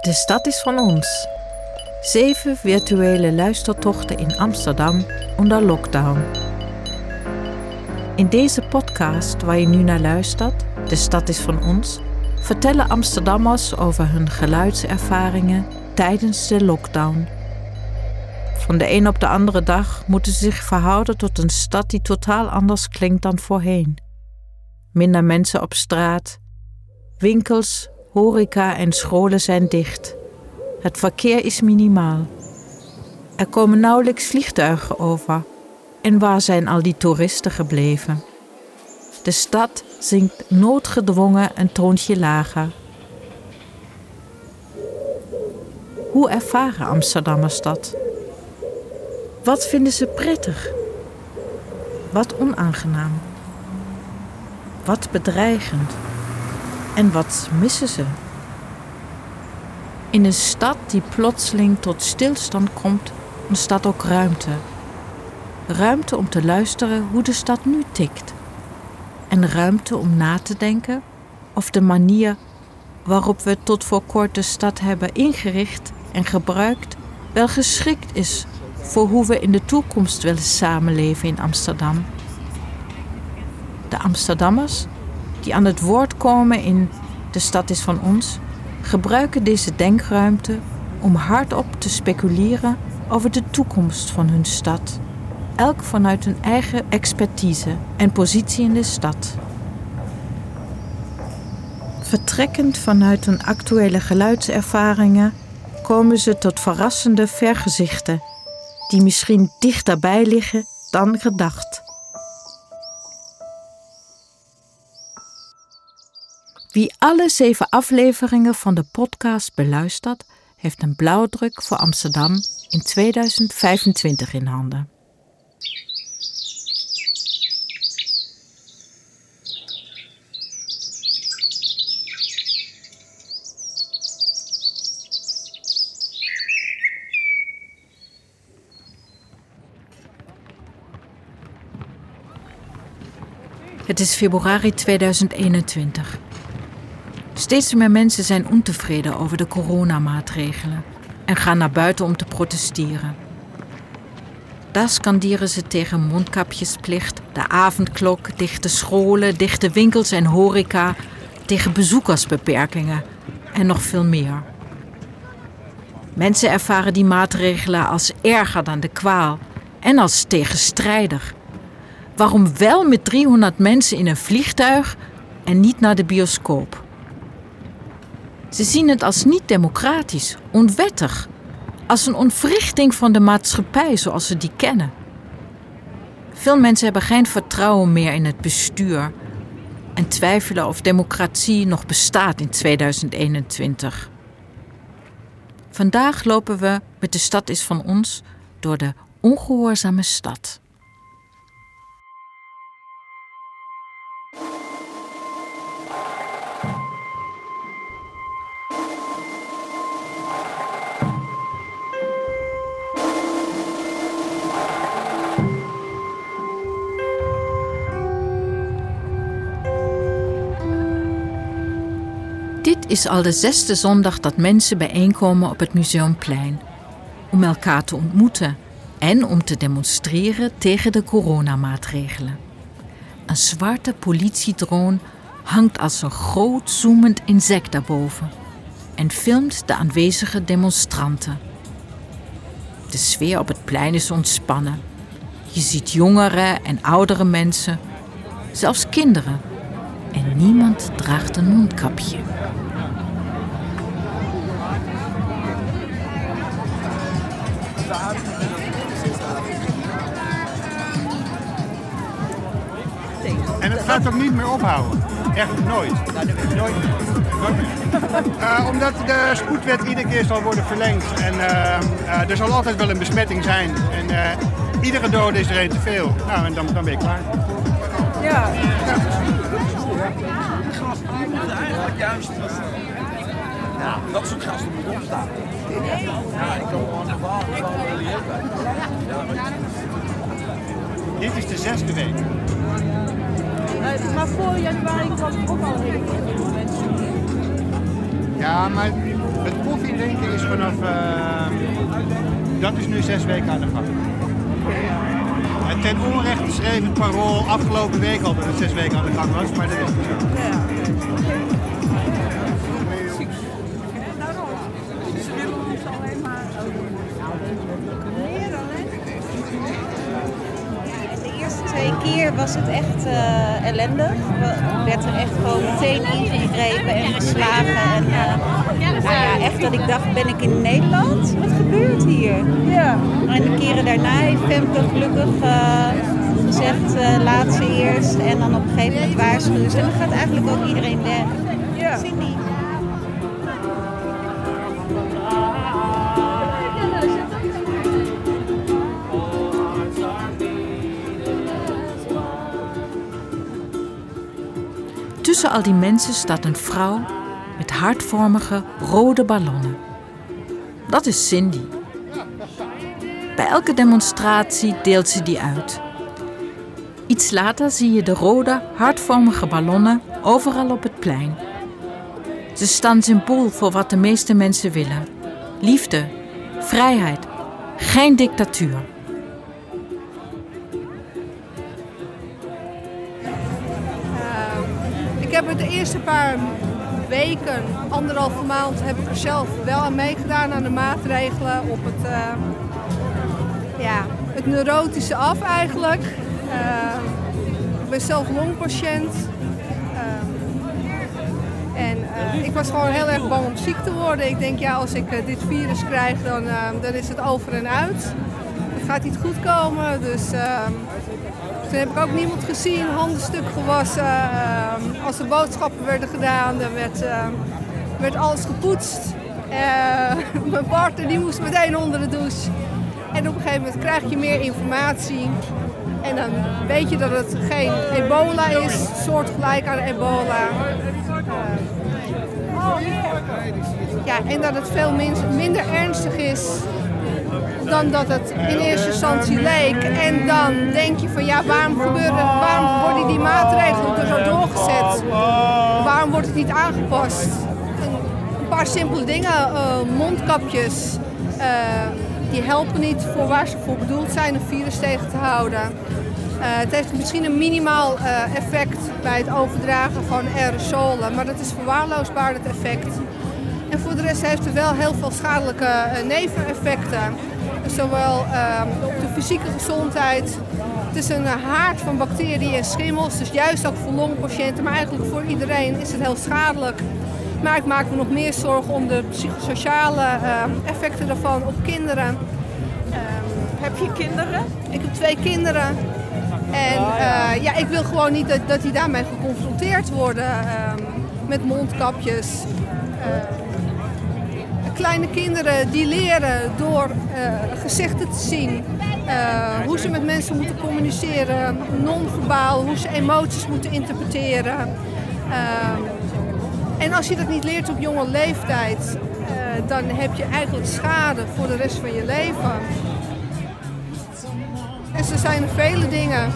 De stad is van ons. Zeven virtuele luistertochten in Amsterdam onder lockdown. In deze podcast waar je nu naar luistert, De stad is van ons, vertellen Amsterdammers over hun geluidservaringen tijdens de lockdown. Van de een op de andere dag moeten ze zich verhouden tot een stad die totaal anders klinkt dan voorheen. Minder mensen op straat, winkels, horeca en scholen zijn dicht. Het verkeer is minimaal. Er komen nauwelijks vliegtuigen over. En waar zijn al die toeristen gebleven? De stad zinkt noodgedwongen een toontje lager. Hoe ervaren Amsterdammers dat? Wat vinden ze prettig? Wat onaangenaam? Wat bedreigend? En wat missen ze? In een stad die plotseling tot stilstand komt, ontstaat ook ruimte. Ruimte om te luisteren hoe de stad nu tikt. En ruimte om na te denken of de manier waarop we tot voor kort de stad hebben ingericht en gebruikt wel geschikt is voor hoe we in de toekomst willen samenleven in Amsterdam. De Amsterdammers die aan het woord komen in De stad is van ons, gebruiken deze denkruimte om hardop te speculeren over de toekomst van hun stad, elk vanuit hun eigen expertise en positie in de stad. Vertrekkend vanuit hun actuele geluidservaringen komen ze tot verrassende vergezichten die misschien dichterbij liggen dan gedacht. Wie alle zeven afleveringen van de podcast beluistert, heeft een blauwdruk voor Amsterdam in 2025 in handen. Het is februari 2021. Steeds meer mensen zijn ontevreden over de coronamaatregelen en gaan naar buiten om te protesteren. Daar skanderen ze tegen mondkapjesplicht, de avondklok, dichte scholen, dichte winkels en horeca, tegen bezoekersbeperkingen en nog veel meer. Mensen ervaren die maatregelen als erger dan de kwaal en als tegenstrijdig. Waarom wel met 300 mensen in een vliegtuig en niet naar de bioscoop? Ze zien het als niet democratisch, onwettig, als een ontwrichting van de maatschappij zoals ze die kennen. Veel mensen hebben geen vertrouwen meer in het bestuur en twijfelen of democratie nog bestaat in 2021. Vandaag lopen we met de stad is van ons door de ongehoorzame stad. Is al de zesde zondag dat mensen bijeenkomen op het Museumplein. Om elkaar te ontmoeten en om te demonstreren tegen de coronamaatregelen. Een zwarte politiedrone hangt als een groot zoemend insect daarboven en filmt de aanwezige demonstranten. De sfeer op het plein is ontspannen. Je ziet jongere en oudere mensen, zelfs kinderen. En niemand draagt een mondkapje. En het gaat ook niet meer ophouden. Echt nooit. Nooit. nooit meer. Eh, omdat de spoedwet iedere keer zal worden verlengd. En eh, eh, er zal altijd wel een besmetting zijn. En eh, iedere dode is er één te veel. Nou, en dan, dan ben ik klaar. Ja. eigenlijk juist. Ja, dat soort gasten moeten opstaan. Ja, ik kan gewoon een verhaal van milieus bij. Dit is de zesde week. Maar voor januari kwam ook al heel veel mensen. Ja, maar Het koffiedrinken is vanaf... eh, dat is nu zes weken aan de gang. En ten onrechte schreef het parool afgelopen week al dat het zes weken aan de gang was, maar dat is niet zo. Keer was het echt eh, ellendig. Er werd er echt gewoon meteen ingegrepen en geslagen. En, eh, nou ja, echt dat ik dacht, ben ik in Nederland? Wat gebeurt hier? Ja. En de keren daarna heeft Femke gelukkig eh, gezegd, laat ze eerst. En dan op een gegeven moment waarschuwen ze. En dan gaat eigenlijk ook iedereen weg. Ja. Cindy. Tussen al die mensen staat een vrouw met hartvormige rode ballonnen. Dat is Cindy. Bij elke demonstratie deelt ze die uit. Iets later zie je de rode, hartvormige ballonnen overal op het plein. Ze staan symbool voor wat de meeste mensen willen: liefde, vrijheid, geen dictatuur. Eerste paar weken, anderhalve maand, heb ik er zelf wel aan meegedaan aan de maatregelen op het, eh, ja, het neurotische af eigenlijk. Eh, ik ben zelf longpatiënt. Eh, en ik was gewoon heel erg bang om ziek te worden. Ik denk, ja, als ik dit virus krijg, dan, dan is het over en uit. Het gaat niet goed komen, dus... ehm, toen heb ik ook niemand gezien, handen stuk gewassen. Ehm, als er boodschappen werden gedaan, dan werd, ehm, werd alles gepoetst. Eh, mijn partner die moest meteen onder de douche. En op een gegeven moment krijg je meer informatie. En dan weet je dat het geen ebola is, soortgelijk aan ebola. Eh, ja, en dat het veel min- minder ernstig is dan dat het in eerste instantie leek. En dan denk je van ja, waarom, gebeuren, waarom worden die maatregelen er zo doorgezet? Waarom wordt het niet aangepast? Een, paar simpele dingen, eh, mondkapjes, eh, die helpen niet voor waar ze voor bedoeld zijn, een virus tegen te houden. Eh, het heeft misschien een minimaal effect bij het overdragen van aerosolen, maar dat is verwaarloosbaar het effect. En voor de rest heeft het wel heel veel schadelijke neveneffecten. Zowel eh, op de fysieke gezondheid. Het is een haard van bacteriën en schimmels. Dus juist ook voor longpatiënten, maar eigenlijk voor iedereen is het heel schadelijk. Maar ik maak me nog meer zorgen om de psychosociale eh, effecten daarvan op kinderen. Heb je kinderen? Ik heb twee kinderen. En eh, ja, ik wil gewoon niet dat, dat die daarmee geconfronteerd worden ehm, met mondkapjes. Eh, kleine kinderen die leren door gezichten te zien. eh, hoe ze met mensen moeten communiceren, non-verbaal, hoe ze emoties moeten interpreteren. Ehm, en als je dat niet leert op jonge leeftijd, eh, dan heb je eigenlijk schade voor de rest van je leven. En zo zijn er vele dingen.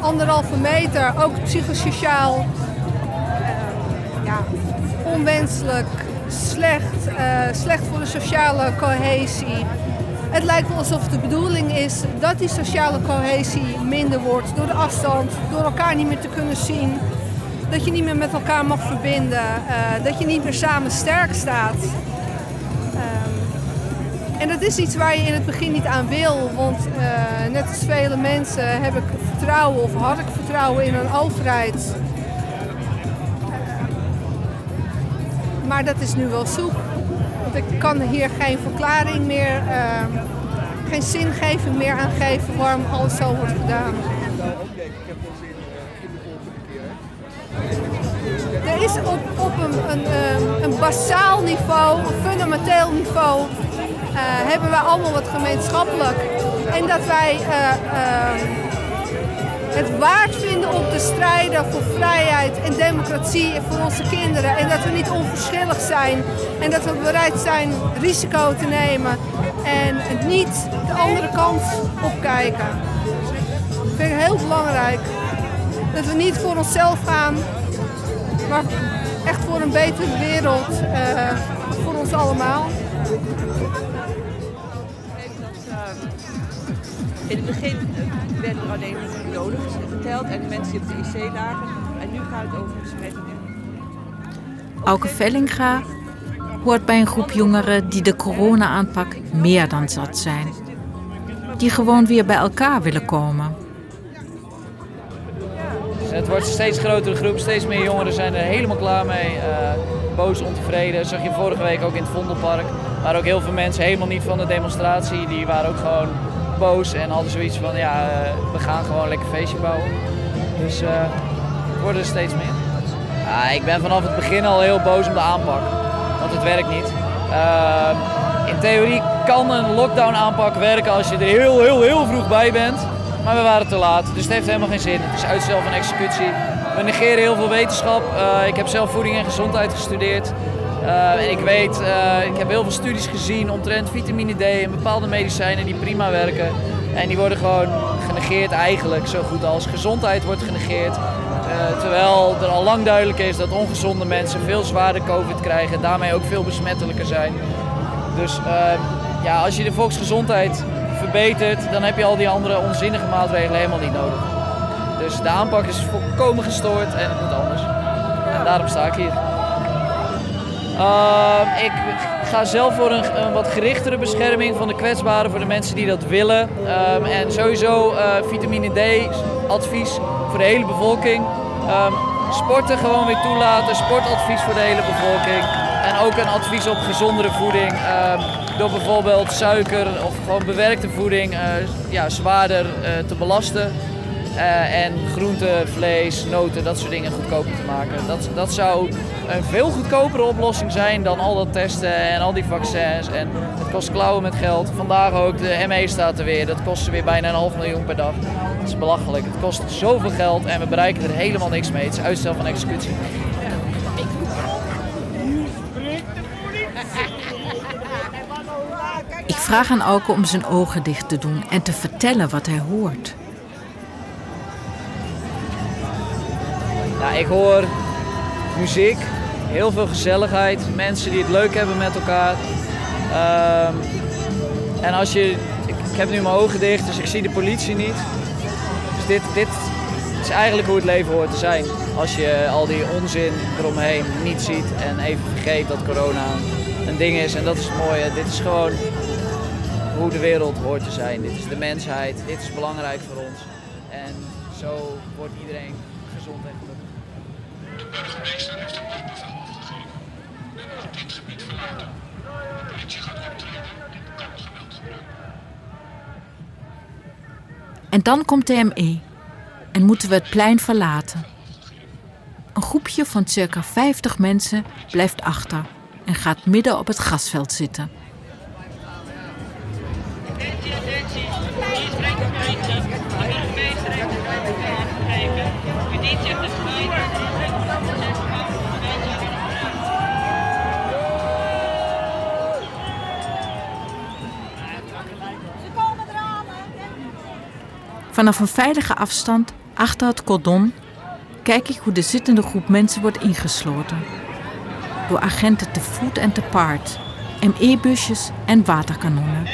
Anderhalve meter, ook psychosociaal. eh, ja, onwenselijk, slecht, eh, slecht voor de sociale cohesie. Het lijkt wel alsof de bedoeling is dat die sociale cohesie minder wordt door de afstand, door elkaar niet meer te kunnen zien. Dat je niet meer met elkaar mag verbinden, eh, dat je niet meer samen sterk staat. En dat is iets waar je in het begin niet aan wil, want eh, net als vele mensen heb ik vertrouwen of had ik vertrouwen in een overheid. Maar dat is nu wel zoek. Want ik kan hier geen verklaring meer, eh, geen zingeving meer aan geven waarom alles zo wordt gedaan. Er is op, op een, een, een basaal niveau, een fundamenteel niveau, eh, hebben wij allemaal wat gemeenschappelijk. En dat wij eh, eh, het waard vinden om te strijden voor vrijheid en democratie voor onze kinderen. En dat we niet onverschillig zijn. En dat we bereid zijn risico te nemen. En niet de andere kant opkijken. Dat vind ik heel belangrijk. Dat we niet voor onszelf gaan, maar echt voor een betere wereld uh, voor ons allemaal. In het begin werden er alleen doden geteld en de mensen die op de IC lagen. En nu gaat het over besmettingen. Auke Vellinga hoort bij een groep jongeren die de corona-aanpak meer dan zat zijn. Die gewoon weer bij elkaar willen komen. Het wordt een steeds grotere groep, steeds meer jongeren zijn er helemaal klaar mee. Uh, boos, ontevreden. Dat zag je vorige week ook in het Vondelpark. Maar ook heel veel mensen helemaal niet van de demonstratie. Die waren ook gewoon boos en hadden zoiets van, ja, uh, we gaan gewoon lekker feestje bouwen. Dus uh, het worden er steeds meer. Ja, ik ben vanaf het begin al heel boos om de aanpak, het werkt niet. Uh, in theorie kan een lockdown aanpak werken als je er heel, heel, heel vroeg bij bent. Maar we waren te laat, dus het heeft helemaal geen zin. Het is uitstel van executie. We negeren heel veel wetenschap. Uh, ik heb zelf voeding en gezondheid gestudeerd. Uh, ik weet, uh, ik heb heel veel studies gezien omtrent vitamine D en bepaalde medicijnen die prima werken. En die worden gewoon genegeerd eigenlijk, zo goed als gezondheid wordt genegeerd. Uh, terwijl er al lang duidelijk is dat ongezonde mensen veel zwaarder COVID krijgen en daarmee ook veel besmettelijker zijn. Dus ja, als je de volksgezondheid verbetert, dan heb je al die andere onzinnige maatregelen helemaal niet nodig. Dus de aanpak is volkomen gestoord en het moet anders. En daarom sta ik hier. Uh, ik ga zelf voor een, wat gerichtere bescherming van de kwetsbaren voor de mensen die dat willen. Um, en sowieso uh, vitamine D advies voor de hele bevolking. Um, sporten gewoon weer toelaten, sportadvies voor de hele bevolking. En ook een advies op gezondere voeding. Um, door bijvoorbeeld suiker of gewoon bewerkte voeding uh, ja, zwaarder uh, te belasten. Uh, en groenten, vlees, noten, dat soort dingen goedkoper te maken. Dat, dat zou een veel goedkopere oplossing zijn dan al dat testen en al die vaccins. En het kost klauwen met geld. Vandaag ook, de ME staat er weer. Dat kost weer bijna een half miljoen per dag. Dat is belachelijk. Het kost zoveel geld en we bereiken er helemaal niks mee. Het is uitstel van executie. Ik vraag aan Auke om zijn ogen dicht te doen en te vertellen wat hij hoort. Ik hoor muziek, heel veel gezelligheid, mensen die het leuk hebben met elkaar. Um, en als je, ik, ik, heb nu mijn ogen dicht, dus ik zie de politie niet. Dus dit, dit is eigenlijk hoe het leven hoort te zijn. Als je al die onzin eromheen niet ziet en even vergeet dat corona een ding is. En dat is het mooie. Dit is gewoon hoe de wereld hoort te zijn. Dit is de mensheid. Dit is belangrijk voor ons. En zo wordt iedereen burgemeester heeft een noodbevel afgegeven. Dit gebied verlaten. De politie gaat optreden. Dit kan geweld gebruiken. En dan komt de ME en moeten we het plein verlaten. Een groepje van circa 50 mensen blijft achter en gaat midden op het grasveld zitten. Vanaf een veilige afstand, achter het cordon, kijk ik hoe de zittende groep mensen wordt ingesloten. Door agenten te voet en te paard, ME-busjes en waterkanonnen.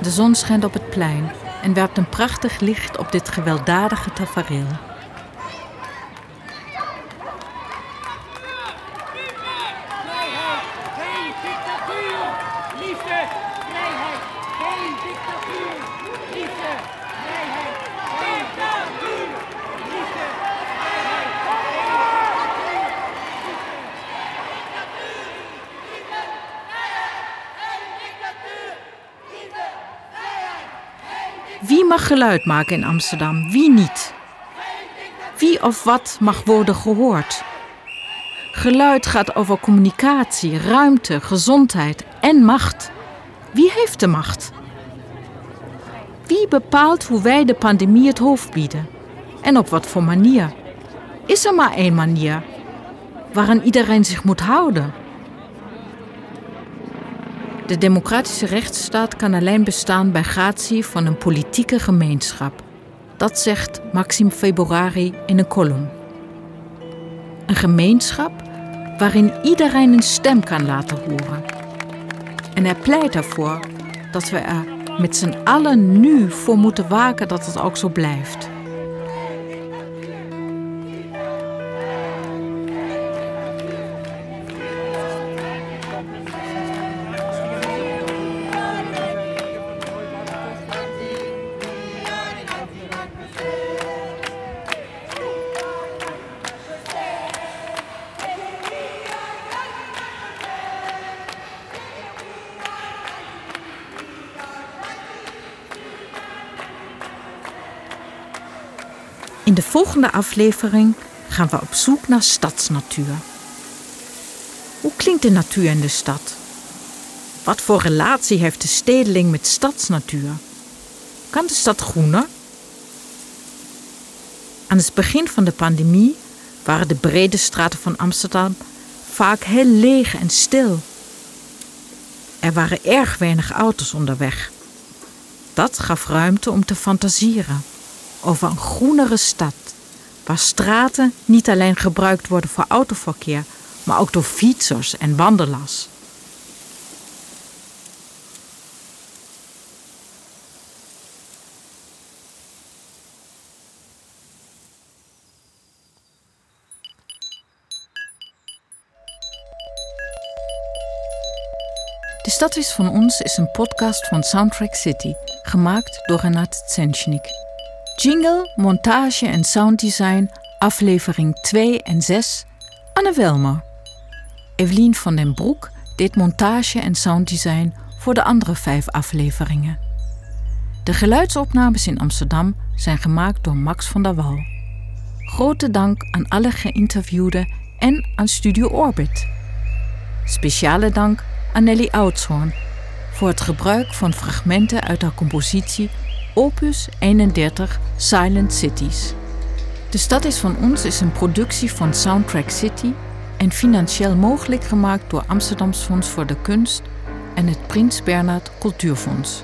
De zon schijnt op het plein en werpt een prachtig licht op dit gewelddadige tafereel. Wie mag geluid maken in Amsterdam, wie niet? Wie of wat mag worden gehoord? Geluid gaat over communicatie, ruimte, gezondheid en macht. Wie heeft de macht? Wie bepaalt hoe wij de pandemie het hoofd bieden? En op wat voor manier? Is er maar één manier waaraan iedereen zich moet houden? De democratische rechtsstaat kan alleen bestaan bij gratie van een politieke gemeenschap. Dat zegt Maxim Februari in een column. Een gemeenschap waarin iedereen een stem kan laten horen. En hij pleit ervoor dat we er met z'n allen nu voor moeten waken dat het ook zo blijft. In de volgende aflevering gaan we op zoek naar stadsnatuur. Hoe klinkt de natuur in de stad? Wat voor relatie heeft de stedeling met stadsnatuur? Kan de stad groener? Aan het begin van de pandemie waren de brede straten van Amsterdam vaak heel leeg en stil. Er waren erg weinig auto's onderweg. Dat gaf ruimte om te fantaseren over een groenere stad, waar straten niet alleen gebruikt worden voor autoverkeer, maar ook door fietsers en wandelaars. De Stad is van ons is een podcast van Soundtrack City, gemaakt door Renat Tsenchnik. Jingle, montage en sounddesign, aflevering 2 en 6, Anne Welmer. Evelien van den Broek deed montage en sounddesign voor de andere vijf afleveringen. De geluidsopnames in Amsterdam zijn gemaakt door Max van der Wal. Grote dank aan alle geïnterviewden en aan Studio Orbit. Speciale dank aan Nelly Oudshoorn voor het gebruik van fragmenten uit haar compositie Opus 31 Silent Cities. De Stad is van ons is een productie van Soundtrack City en financieel mogelijk gemaakt door Amsterdams Fonds voor de Kunst en het Prins Bernhard Cultuurfonds.